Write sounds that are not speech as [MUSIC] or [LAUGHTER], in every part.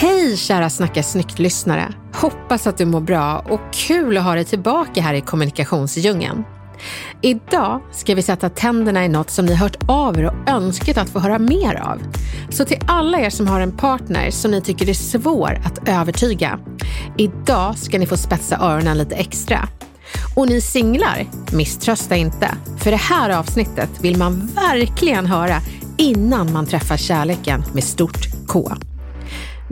Hej kära Snacka snyggt-lyssnare! Hoppas att du mår bra och kul att ha dig tillbaka här i kommunikationsdjungeln. Idag ska vi sätta tänderna i något som ni hört av er och önskat att få höra mer av. Så till alla er som har en partner som ni tycker är svår att övertyga, idag ska ni få spetsa öronen lite extra. Och ni singlar, misströsta inte. För det här avsnittet vill man verkligen höra innan man träffar kärleken med stort K.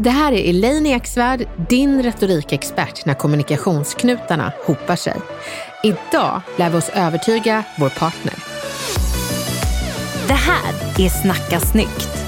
Det här är Elaine Eksvärd, din retorikexpert när kommunikationsknutarna hopar sig. Idag lär vi oss övertyga vår partner. Det här är Snacka snyggt.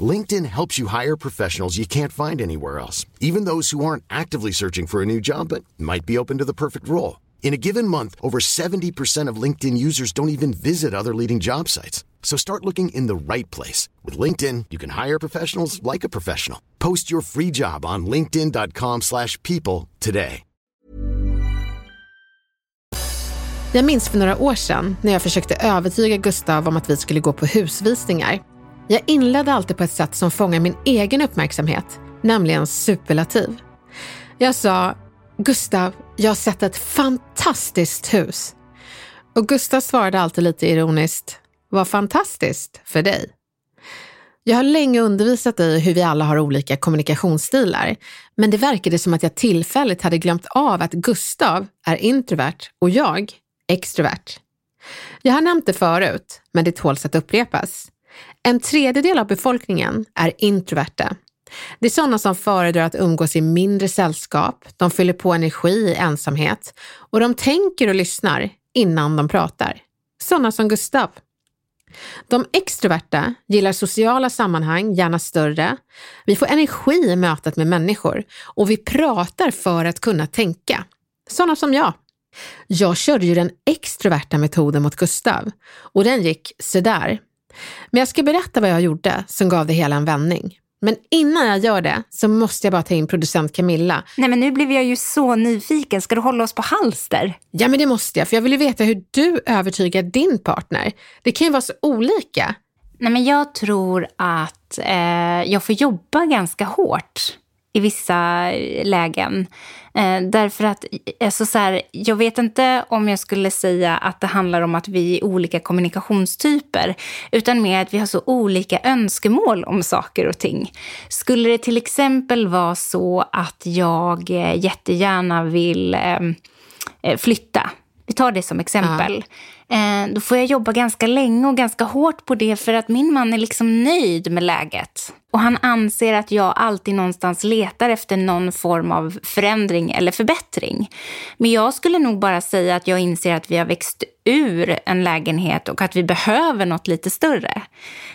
LinkedIn helps you hire professionals you can't find anywhere else, even those who aren't actively searching for a new job but might be open to the perfect role. In a given month, over 70% of LinkedIn users don't even visit other leading job sites. So start looking in the right place. With LinkedIn, you can hire professionals like a professional. Post your free job on linkedin.com slash people today. Jag minns för några år sedan när jag försökte övertyga Gustav om att vi skulle gå på husvisningar. Jag inledde alltid på ett sätt som fångar min egen uppmärksamhet, nämligen superlativ. Jag sa, Gustav, jag har sett ett fantastiskt hus. Och Gustav svarade alltid lite ironiskt, vad fantastiskt för dig. Jag har länge undervisat dig i hur vi alla har olika kommunikationsstilar, men det verkade som att jag tillfälligt hade glömt av att Gustav är introvert och jag extrovert. Jag har nämnt det förut, men det tåls att upprepas. En tredjedel av befolkningen är introverta. Det är sådana som föredrar att umgås i mindre sällskap, de fyller på energi i ensamhet och de tänker och lyssnar innan de pratar. Sådana som Gustav. De extroverta gillar sociala sammanhang, gärna större. Vi får energi i mötet med människor och vi pratar för att kunna tänka. Sådana som jag. Jag körde ju den extroverta metoden mot Gustav och den gick sådär. Men jag ska berätta vad jag gjorde som gav det hela en vändning. Men innan jag gör det så måste jag bara ta in producent Camilla. Nej men nu blev jag ju så nyfiken. Ska du hålla oss på halster? Ja men det måste jag, för jag vill ju veta hur du övertygar din partner. Det kan ju vara så olika. Nej men jag tror att eh, jag får jobba ganska hårt i vissa lägen. Eh, därför att alltså så här, jag vet inte om jag skulle säga att det handlar om att vi är olika kommunikationstyper, utan mer att vi har så olika önskemål om saker och ting. Skulle det till exempel vara så att jag eh, jättegärna vill eh, eh, flytta, vi tar det som exempel. Ja. Eh, då får jag jobba ganska länge och ganska hårt på det för att min man är liksom nöjd med läget. Och han anser att jag alltid någonstans letar efter någon form av förändring eller förbättring. Men jag skulle nog bara säga att jag inser att vi har växt ur en lägenhet och att vi behöver något lite större.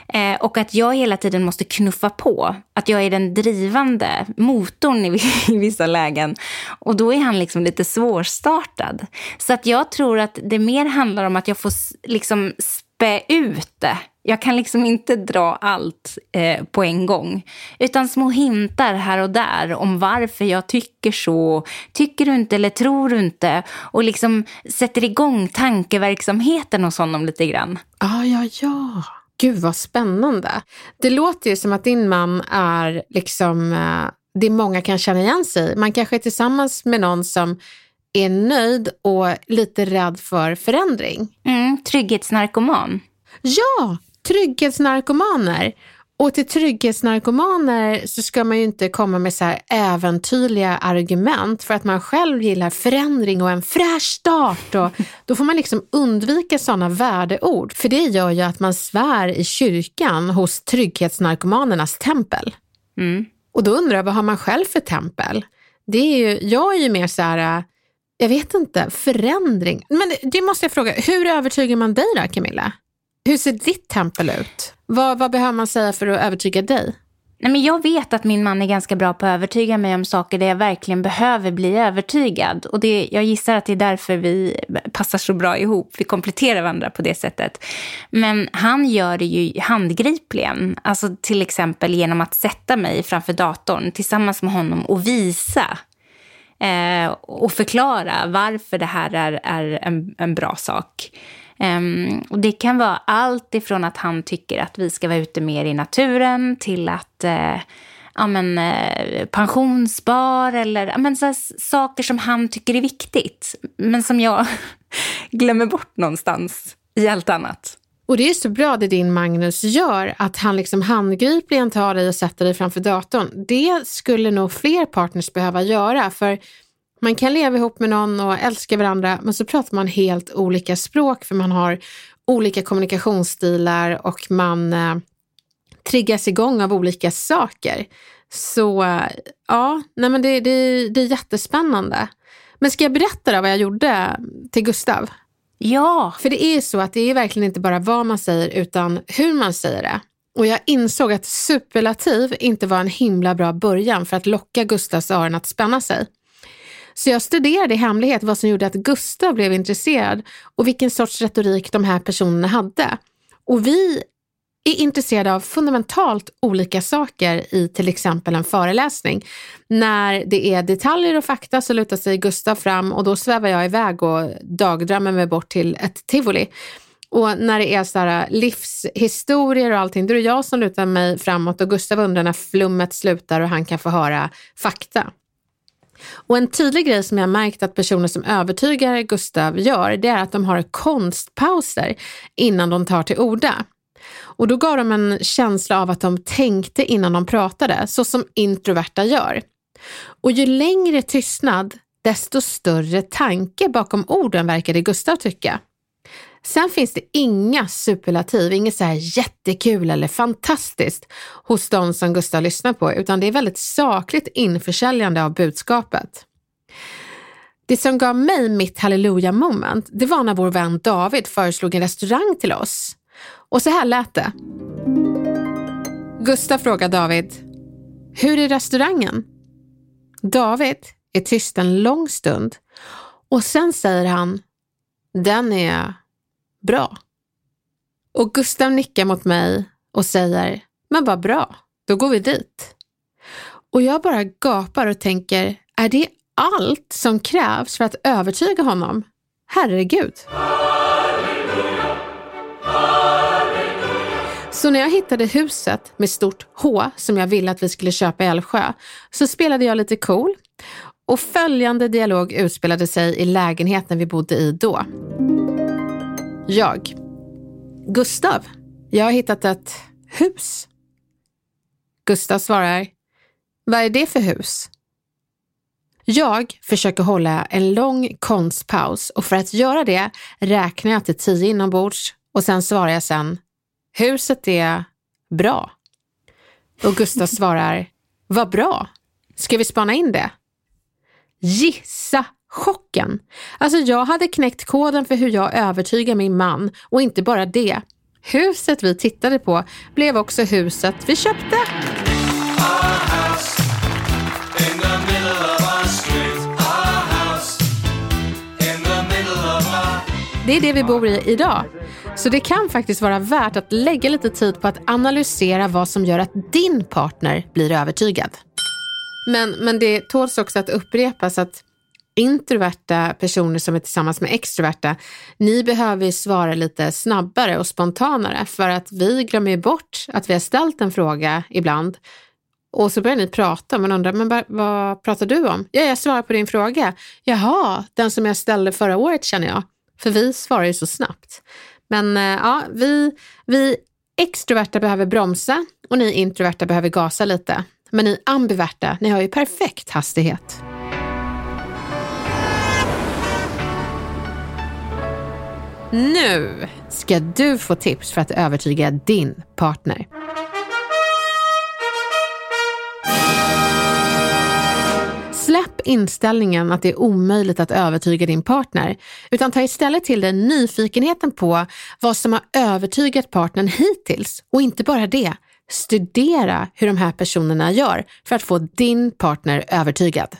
Eh, och att jag hela tiden måste knuffa på. Att jag är den drivande motorn i, [LAUGHS] i vissa lägen. Och då är han liksom lite svårstartad. Så att jag tror att det mer handlar om att jag får liksom spä ut det. Jag kan liksom inte dra allt eh, på en gång. Utan små hintar här och där om varför jag tycker så. Tycker du inte eller tror du inte? Och liksom sätter igång tankeverksamheten hos honom lite grann. Ah, ja, ja. Gud vad spännande. Det låter ju som att din man är liksom eh, det många kan känna igen sig i. Man kanske är tillsammans med någon som är nöjd och lite rädd för förändring. Mm, trygghetsnarkoman. Ja, trygghetsnarkomaner. Och till trygghetsnarkomaner så ska man ju inte komma med så här äventyrliga argument för att man själv gillar förändring och en fräsch start. Och [LAUGHS] då får man liksom undvika sådana värdeord, för det gör ju att man svär i kyrkan hos trygghetsnarkomanernas tempel. Mm. Och då undrar jag, vad har man själv för tempel? Det är ju, jag är ju mer så här, jag vet inte, förändring. Men det måste jag fråga, hur övertygar man dig då Camilla? Hur ser ditt tempel ut? Vad, vad behöver man säga för att övertyga dig? Nej, men jag vet att min man är ganska bra på att övertyga mig om saker där jag verkligen behöver bli övertygad. Och det, jag gissar att det är därför vi passar så bra ihop. Vi kompletterar varandra på det sättet. Men han gör det ju handgripligen. Alltså till exempel genom att sätta mig framför datorn tillsammans med honom och visa eh, och förklara varför det här är, är en, en bra sak. Um, och det kan vara allt ifrån att han tycker att vi ska vara ute mer i naturen till att uh, ja, men, uh, pensionsspar eller ja, men, så saker som han tycker är viktigt. Men som jag [LAUGHS] glömmer bort någonstans i allt annat. Och det är så bra det din Magnus gör, att han liksom handgripligen tar dig och sätter dig framför datorn. Det skulle nog fler partners behöva göra, för man kan leva ihop med någon och älska varandra men så pratar man helt olika språk för man har olika kommunikationsstilar och man eh, triggas igång av olika saker. Så eh, ja, nej men det, det, det är jättespännande. Men ska jag berätta då vad jag gjorde till Gustav? Ja. För det är så att det är verkligen inte bara vad man säger utan hur man säger det. Och jag insåg att superlativ inte var en himla bra början för att locka Gustavs öron att spänna sig. Så jag studerade i hemlighet vad som gjorde att Gustav blev intresserad och vilken sorts retorik de här personerna hade. Och vi är intresserade av fundamentalt olika saker i till exempel en föreläsning. När det är detaljer och fakta så lutar sig Gustav fram och då svävar jag iväg och dagdrömmer mig bort till ett tivoli. Och när det är så här äh, livshistorier och allting, då är det jag som lutar mig framåt och Gustav undrar när flummet slutar och han kan få höra fakta. Och en tydlig grej som jag märkt att personer som övertygar Gustav gör, det är att de har konstpauser innan de tar till orda. Och då gav de en känsla av att de tänkte innan de pratade, så som introverta gör. Och ju längre tystnad, desto större tanke bakom orden verkade Gustav tycka. Sen finns det inga superlativ, inget så här jättekul eller fantastiskt hos de som Gustav lyssnar på, utan det är väldigt sakligt införsäljande av budskapet. Det som gav mig mitt halleluja moment, det var när vår vän David föreslog en restaurang till oss. Och så här lät det. Gustav frågar David, hur är restaurangen? David är tyst en lång stund och sen säger han, den är bra. Och Gustav nickar mot mig och säger, men vad bra, då går vi dit. Och jag bara gapar och tänker, är det allt som krävs för att övertyga honom? Herregud. Så när jag hittade huset med stort H som jag ville att vi skulle köpa i Älvsjö så spelade jag lite cool och följande dialog utspelade sig i lägenheten vi bodde i då. Jag. Gustav, jag har hittat ett hus. Gustav svarar, vad är det för hus? Jag försöker hålla en lång konstpaus och för att göra det räknar jag till tio inombords och sen svarar jag sen, huset är bra. Och Gustav svarar, vad bra, ska vi spana in det? Gissa chocken. Alltså jag hade knäckt koden för hur jag övertygar min man och inte bara det. Huset vi tittade på blev också huset vi köpte. Det är det vi bor i idag. Så det kan faktiskt vara värt att lägga lite tid på att analysera vad som gör att din partner blir övertygad. Men, men det tåls också att upprepas att introverta personer som är tillsammans med extroverta, ni behöver svara lite snabbare och spontanare för att vi glömmer bort att vi har ställt en fråga ibland och så börjar ni prata och man undrar, men vad pratar du om? Ja, jag svarar på din fråga. Jaha, den som jag ställde förra året känner jag. För vi svarar ju så snabbt. Men eh, ja, vi, vi extroverta behöver bromsa och ni introverta behöver gasa lite. Men ni ambiverta, ni har ju perfekt hastighet. Nu ska du få tips för att övertyga din partner. Släpp inställningen att det är omöjligt att övertyga din partner, utan ta istället till dig nyfikenheten på vad som har övertygat partnern hittills. Och inte bara det, studera hur de här personerna gör för att få din partner övertygad.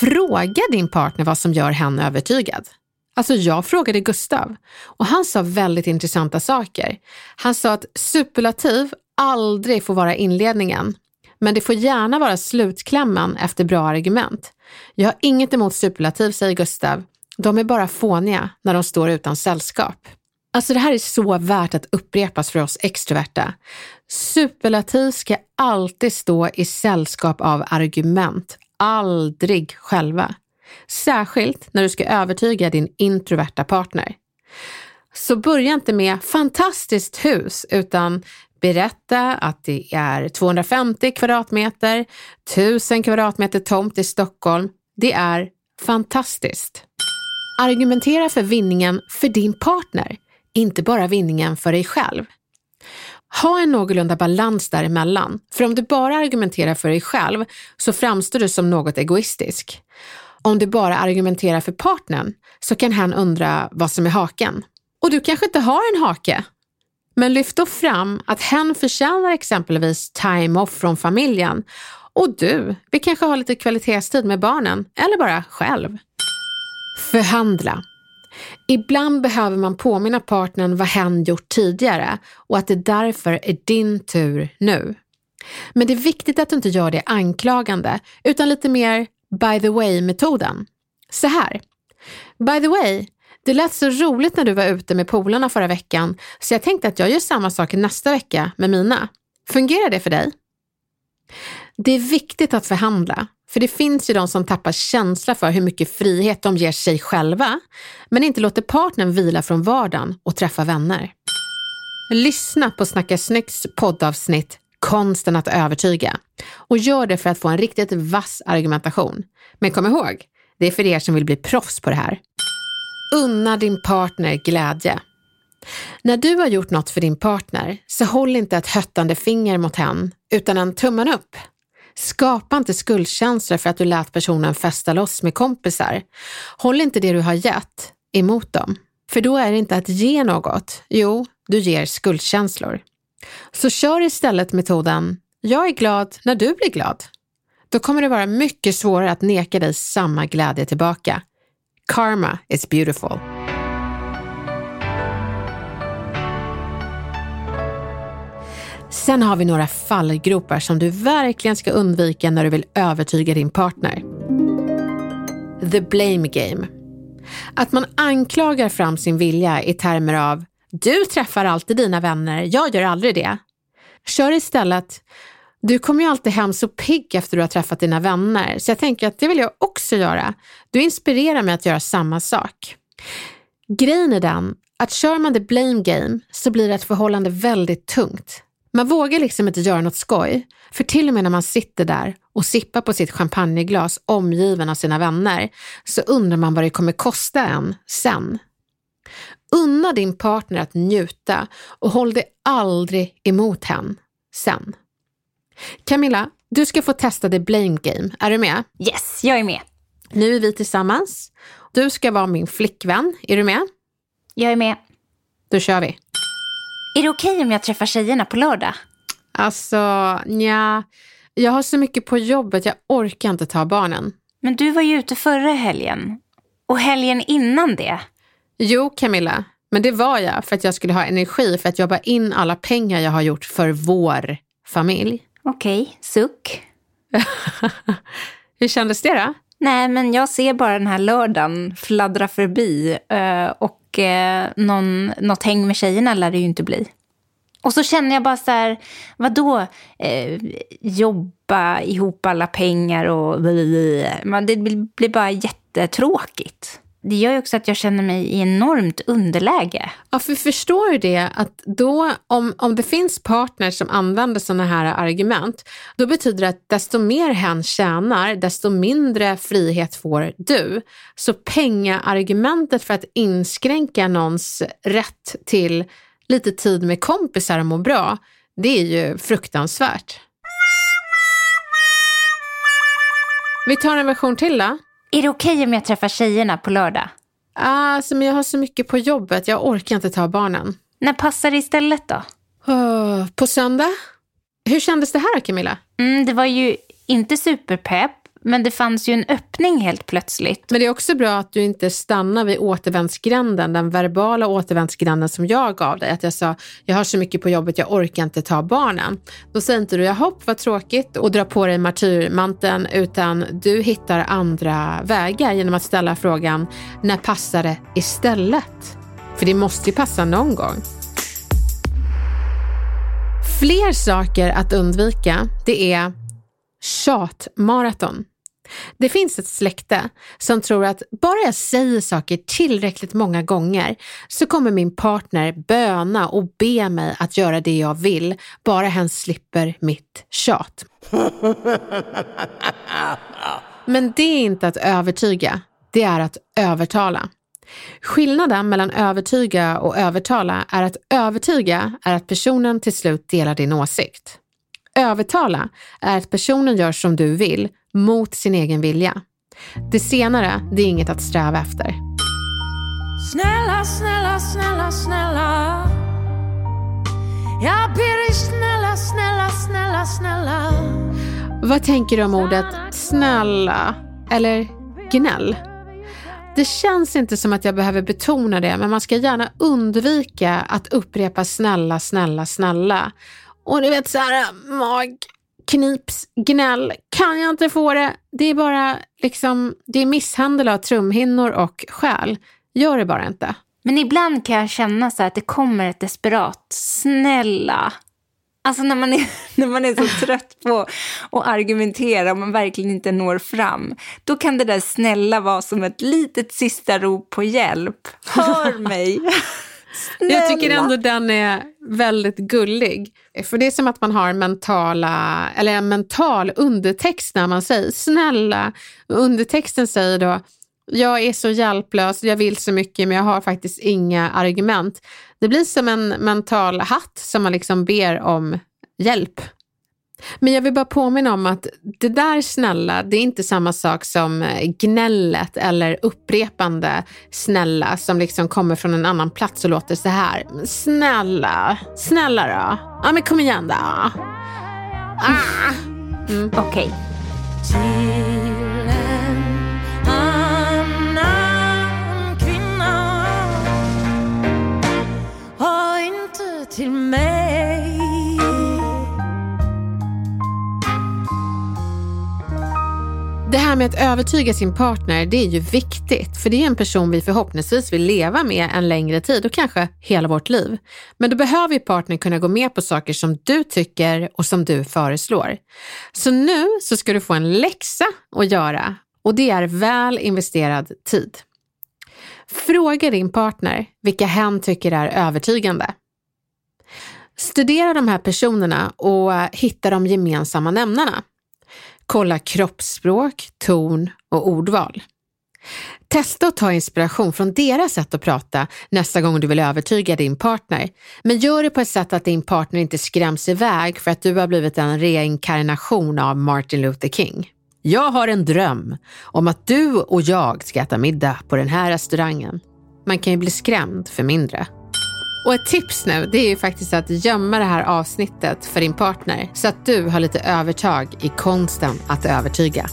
Fråga din partner vad som gör henne övertygad. Alltså jag frågade Gustav och han sa väldigt intressanta saker. Han sa att superlativ aldrig får vara inledningen, men det får gärna vara slutklämmen efter bra argument. Jag har inget emot superlativ, säger Gustav. De är bara fåniga när de står utan sällskap. Alltså det här är så värt att upprepas för oss extroverta. Superlativ ska alltid stå i sällskap av argument, aldrig själva. Särskilt när du ska övertyga din introverta partner. Så börja inte med fantastiskt hus utan berätta att det är 250 kvadratmeter, 1000 kvadratmeter tomt i Stockholm. Det är fantastiskt. Argumentera för vinningen för din partner, inte bara vinningen för dig själv. Ha en någorlunda balans däremellan, för om du bara argumenterar för dig själv så framstår du som något egoistisk. Om du bara argumenterar för partnern så kan han undra vad som är haken. Och du kanske inte har en hake. Men lyft då fram att hen förtjänar exempelvis time off från familjen och du vill kanske ha lite kvalitetstid med barnen eller bara själv. Förhandla. Ibland behöver man påminna partnern vad hen gjort tidigare och att det därför är din tur nu. Men det är viktigt att du inte gör det anklagande utan lite mer by the way-metoden. Så här. By the way, det lät så roligt när du var ute med polarna förra veckan så jag tänkte att jag gör samma sak nästa vecka med mina. Fungerar det för dig? Det är viktigt att förhandla, för det finns ju de som tappar känsla för hur mycket frihet de ger sig själva, men inte låter partnern vila från vardagen och träffa vänner. Lyssna på Snacka Snyggs poddavsnitt Konsten att övertyga och gör det för att få en riktigt vass argumentation. Men kom ihåg, det är för er som vill bli proffs på det här. Unna din partner glädje. När du har gjort något för din partner, så håll inte ett höttande finger mot hen, utan en tummen upp. Skapa inte skuldkänslor för att du lät personen festa loss med kompisar. Håll inte det du har gett emot dem. För då är det inte att ge något. Jo, du ger skuldkänslor. Så kör istället metoden “jag är glad när du blir glad”. Då kommer det vara mycket svårare att neka dig samma glädje tillbaka. Karma is beautiful. Sen har vi några fallgropar som du verkligen ska undvika när du vill övertyga din partner. The blame game. Att man anklagar fram sin vilja i termer av du träffar alltid dina vänner, jag gör aldrig det. Kör istället du kommer ju alltid hem så pigg efter du har träffat dina vänner, så jag tänker att det vill jag också göra. Du inspirerar mig att göra samma sak. Grejen är den att kör man the blame game så blir ett förhållande väldigt tungt. Man vågar liksom inte göra något skoj, för till och med när man sitter där och sippar på sitt champagneglas omgiven av sina vänner så undrar man vad det kommer kosta en sen. Unna din partner att njuta och håll dig aldrig emot henne sen. Camilla, du ska få testa the blame game. Är du med? Yes, jag är med. Nu är vi tillsammans. Du ska vara min flickvän. Är du med? Jag är med. Då kör vi. Är det okej okay om jag träffar tjejerna på lördag? Alltså, ja. Jag har så mycket på jobbet, jag orkar inte ta barnen. Men du var ju ute förra helgen. Och helgen innan det. Jo, Camilla. Men det var jag för att jag skulle ha energi för att jobba in alla pengar jag har gjort för vår familj. Okej, suck. [LAUGHS] Hur kändes det då? Nej, men jag ser bara den här lördagen fladdra förbi eh, och eh, någon, något häng med tjejerna lär det ju inte bli. Och så känner jag bara så här, vadå eh, jobba ihop alla pengar och det blir bara jättetråkigt. Det gör ju också att jag känner mig i enormt underläge. Ja, för förstår du det att då om, om det finns partners som använder sådana här argument, då betyder det att desto mer hen tjänar, desto mindre frihet får du. Så pengaargumentet för att inskränka någons rätt till lite tid med kompisar och må bra, det är ju fruktansvärt. Vi tar en version till då. Är det okej okay om jag träffar tjejerna på lördag? Alltså, men jag har så mycket på jobbet, jag orkar inte ta barnen. När passar det istället då? På söndag? Hur kändes det här Camilla? Mm, det var ju inte superpepp, men det fanns ju en öppning helt plötsligt. Men det är också bra att du inte stannar vid återvändsgränden, den verbala återvändsgränden som jag gav dig. Att jag sa, jag har så mycket på jobbet, jag orkar inte ta barnen. Då säger inte du, jag hopp vad tråkigt och dra på dig martyrmanteln, utan du hittar andra vägar genom att ställa frågan, när passar det istället? För det måste ju passa någon gång. Fler saker att undvika, det är tjatmaraton. Det finns ett släkte som tror att bara jag säger saker tillräckligt många gånger så kommer min partner böna och be mig att göra det jag vill, bara hen slipper mitt tjat. [LAUGHS] Men det är inte att övertyga, det är att övertala. Skillnaden mellan övertyga och övertala är att övertyga är att personen till slut delar din åsikt. Övertala är att personen gör som du vill mot sin egen vilja. Det senare, det är inget att sträva efter. Snälla, snälla, snälla, snälla. Jag ber dig snälla, snälla, snälla, snälla. Vad tänker du om ordet snälla eller gnäll? Det känns inte som att jag behöver betona det, men man ska gärna undvika att upprepa snälla, snälla, snälla. Och du vet så här, mag, knips, gnäll, kan jag inte få det? Det är bara liksom, det är misshandel av trumhinnor och själ. Gör det bara inte. Men ibland kan jag känna så att det kommer ett desperat, snälla. Alltså när man är, [LAUGHS] när man är så trött på att argumentera och man verkligen inte når fram. Då kan det där snälla vara som ett litet sista rop på hjälp. Hör [LAUGHS] mig. Snälla. Jag tycker ändå den är väldigt gullig. För det är som att man har mentala, eller en mental undertext när man säger snälla. Undertexten säger då jag är så hjälplös, jag vill så mycket men jag har faktiskt inga argument. Det blir som en mental hatt som man liksom ber om hjälp. Men jag vill bara påminna om att det där snälla, det är inte samma sak som gnället eller upprepande snälla som liksom kommer från en annan plats och låter så här. Snälla, snälla då. Ja men kom igen då. Ah. Mm. Okej. Okay. till mig Det här med att övertyga sin partner, det är ju viktigt, för det är en person vi förhoppningsvis vill leva med en längre tid och kanske hela vårt liv. Men då behöver ju partnern kunna gå med på saker som du tycker och som du föreslår. Så nu så ska du få en läxa att göra och det är väl investerad tid. Fråga din partner vilka hen tycker är övertygande. Studera de här personerna och hitta de gemensamma nämnarna. Kolla kroppsspråk, ton och ordval. Testa att ta inspiration från deras sätt att prata nästa gång du vill övertyga din partner. Men gör det på ett sätt att din partner inte skräms iväg för att du har blivit en reinkarnation av Martin Luther King. Jag har en dröm om att du och jag ska äta middag på den här restaurangen. Man kan ju bli skrämd för mindre. Och ett tips nu, det är ju faktiskt att gömma det här avsnittet för din partner så att du har lite övertag i konsten att övertyga.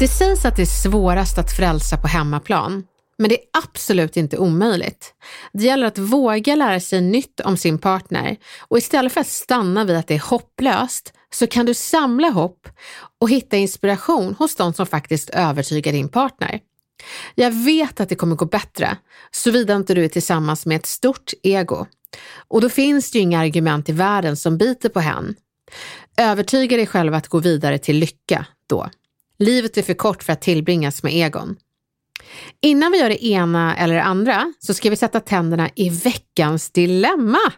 Det sägs att det är svårast att frälsa på hemmaplan. Men det är absolut inte omöjligt. Det gäller att våga lära sig nytt om sin partner och istället för att stanna vid att det är hopplöst så kan du samla hopp och hitta inspiration hos de som faktiskt övertygar din partner. Jag vet att det kommer gå bättre, såvida inte du är tillsammans med ett stort ego. Och då finns det ju inga argument i världen som biter på hen. Övertyga dig själv att gå vidare till lycka då. Livet är för kort för att tillbringas med egon. Innan vi gör det ena eller det andra så ska vi sätta tänderna i veckans dilemma.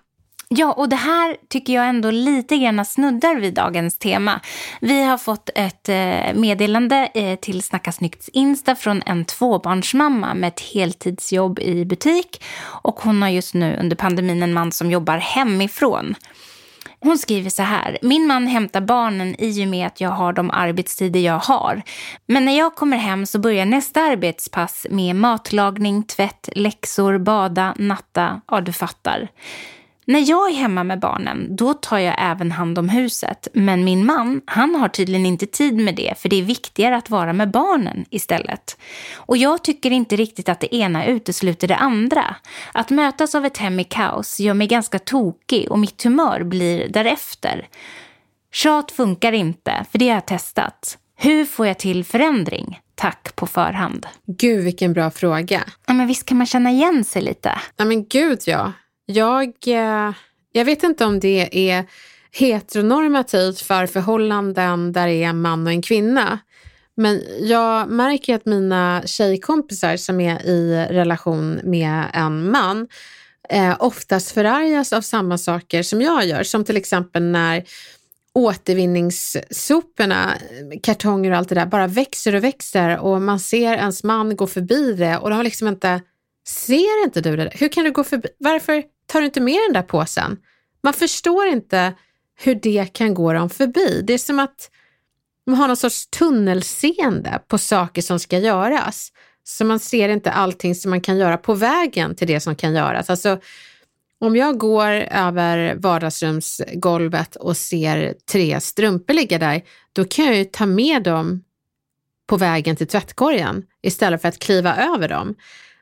Ja, och det här tycker jag ändå lite grann snuddar vid dagens tema. Vi har fått ett eh, meddelande eh, till Snacka Snyggts Insta från en tvåbarnsmamma med ett heltidsjobb i butik. Och hon har just nu under pandemin en man som jobbar hemifrån. Hon skriver så här. Min man hämtar barnen i och med att jag har de arbetstider jag har. Men när jag kommer hem så börjar nästa arbetspass med matlagning, tvätt, läxor, bada, natta. Ja, du fattar. När jag är hemma med barnen, då tar jag även hand om huset. Men min man, han har tydligen inte tid med det, för det är viktigare att vara med barnen istället. Och jag tycker inte riktigt att det ena utesluter det andra. Att mötas av ett hem i kaos gör mig ganska tokig och mitt humör blir därefter. Tjat funkar inte, för det har jag testat. Hur får jag till förändring? Tack på förhand. Gud, vilken bra fråga. Ja, men visst kan man känna igen sig lite? Ja, men gud ja. Jag, eh, jag vet inte om det är heteronormativt för förhållanden där det är en man och en kvinna. Men jag märker att mina tjejkompisar som är i relation med en man eh, oftast förargas av samma saker som jag gör. Som till exempel när återvinningssoporna, kartonger och allt det där bara växer och växer och man ser ens man gå förbi det och de har liksom inte, ser inte du det? Hur kan du gå förbi? Varför tar du inte med den där påsen? Man förstår inte hur det kan gå dem förbi. Det är som att man har någon sorts tunnelseende på saker som ska göras. Så man ser inte allting som man kan göra på vägen till det som kan göras. Alltså, om jag går över vardagsrumsgolvet och ser tre strumpor ligga där, då kan jag ju ta med dem på vägen till tvättkorgen istället för att kliva över dem.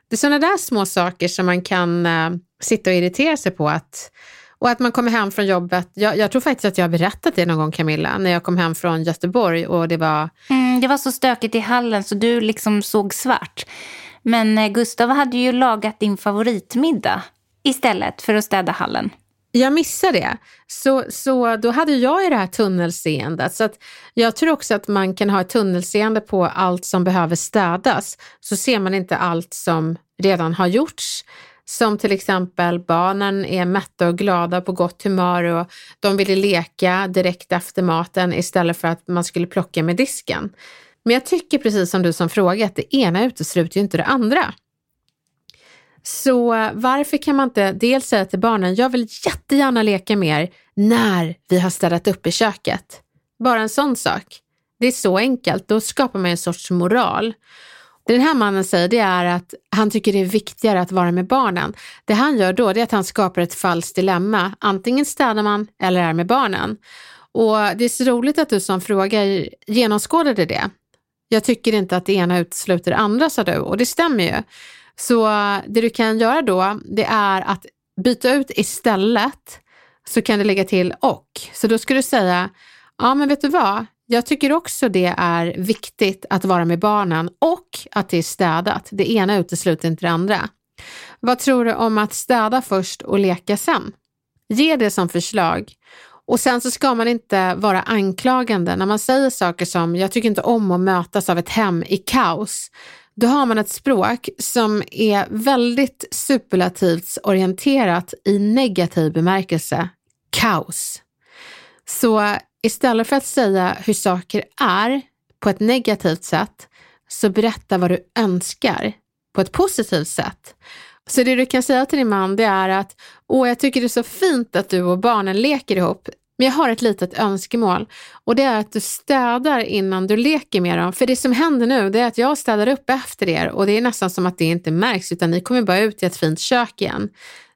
Det är sådana där små saker som man kan eh, sitta och irritera sig på. Att, och att man kommer hem från jobbet. Jag, jag, tror faktiskt att jag har berättat det någon gång Camilla, när jag kom hem från Göteborg och det var... Mm, det var så stökigt i hallen så du liksom såg svart. Men eh, Gustav hade ju lagat din favoritmiddag istället för att städa hallen. Jag missade det. Så, så då hade jag ju det här tunnelseendet. Så att jag tror också att man kan ha ett tunnelseende på allt som behöver städas. Så ser man inte allt som redan har gjorts. Som till exempel barnen är mätta och glada på gott humör och de ville leka direkt efter maten istället för att man skulle plocka med disken. Men jag tycker precis som du som frågat, det ena utesluter ju inte det andra. Så varför kan man inte dels säga till barnen, jag vill jättegärna leka med er när vi har städat upp i köket. Bara en sån sak. Det är så enkelt, då skapar man en sorts moral. Det den här mannen säger det är att han tycker det är viktigare att vara med barnen. Det han gör då är att han skapar ett falskt dilemma. Antingen städar man eller är med barnen. Och det är så roligt att du som frågar genomskådade det. Jag tycker inte att det ena utesluter det andra, sa du, och det stämmer ju. Så det du kan göra då, det är att byta ut istället så kan du lägga till och. Så då ska du säga, ja men vet du vad, jag tycker också det är viktigt att vara med barnen och att det är städat. Det ena utesluter inte det andra. Vad tror du om att städa först och leka sen? Ge det som förslag. Och sen så ska man inte vara anklagande när man säger saker som jag tycker inte om att mötas av ett hem i kaos. Då har man ett språk som är väldigt superlativt orienterat i negativ bemärkelse. Kaos. Så Istället för att säga hur saker är på ett negativt sätt, så berätta vad du önskar på ett positivt sätt. Så det du kan säga till din man det är att Åh, jag tycker det är så fint att du och barnen leker ihop, men jag har ett litet önskemål och det är att du städar innan du leker med dem. För det som händer nu det är att jag städar upp efter er och det är nästan som att det inte märks utan ni kommer bara ut i ett fint kök igen.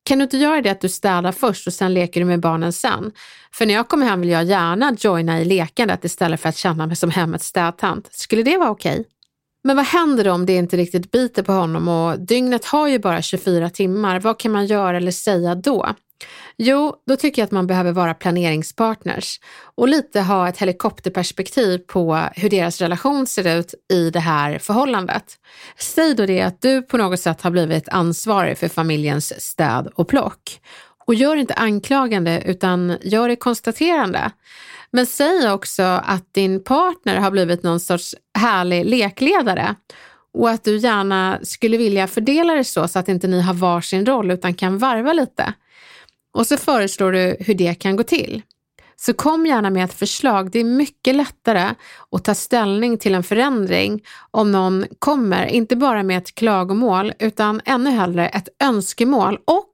Kan du inte göra det att du städar först och sen leker du med barnen sen? För när jag kommer hem vill jag gärna joina i lekandet istället för att känna mig som hemmets städtant. Skulle det vara okej? Okay? Men vad händer om det inte riktigt biter på honom och dygnet har ju bara 24 timmar. Vad kan man göra eller säga då? Jo, då tycker jag att man behöver vara planeringspartners och lite ha ett helikopterperspektiv på hur deras relation ser ut i det här förhållandet. Säg då det att du på något sätt har blivit ansvarig för familjens städ och plock. Och gör inte anklagande utan gör det konstaterande. Men säg också att din partner har blivit någon sorts härlig lekledare och att du gärna skulle vilja fördela det så, så att inte ni har varsin roll utan kan varva lite. Och så föreslår du hur det kan gå till. Så kom gärna med ett förslag. Det är mycket lättare att ta ställning till en förändring om någon kommer, inte bara med ett klagomål, utan ännu hellre ett önskemål och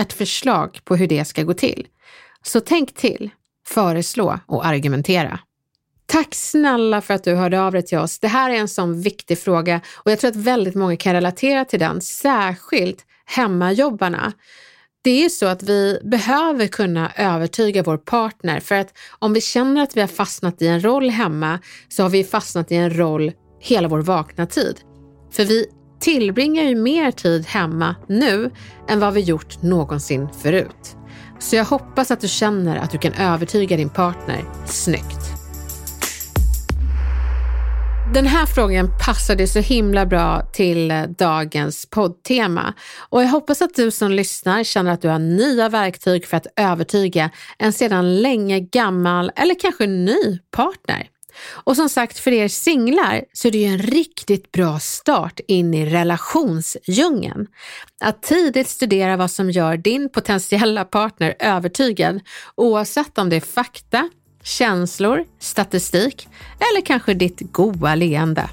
ett förslag på hur det ska gå till. Så tänk till, föreslå och argumentera. Tack snälla för att du hörde av dig till oss. Det här är en sån viktig fråga och jag tror att väldigt många kan relatera till den, särskilt hemmajobbarna. Det är så att vi behöver kunna övertyga vår partner för att om vi känner att vi har fastnat i en roll hemma så har vi fastnat i en roll hela vår vakna tid. För vi tillbringar ju mer tid hemma nu än vad vi gjort någonsin förut. Så jag hoppas att du känner att du kan övertyga din partner snyggt. Den här frågan passade så himla bra till eh, dagens poddtema och jag hoppas att du som lyssnar känner att du har nya verktyg för att övertyga en sedan länge gammal eller kanske ny partner. Och som sagt, för er singlar så är det ju en riktigt bra start in i relationsdjungeln. Att tidigt studera vad som gör din potentiella partner övertygad, oavsett om det är fakta, känslor, statistik eller kanske ditt goa leende.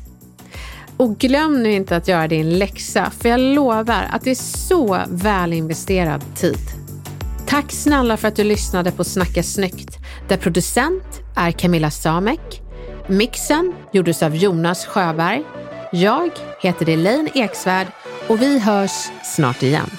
Och glöm nu inte att göra din läxa, för jag lovar att det är så väl investerad tid. Tack snälla för att du lyssnade på Snacka snyggt, där producent är Camilla Samek. Mixen gjordes av Jonas Sjöberg. Jag heter Elaine Eksvärd och vi hörs snart igen.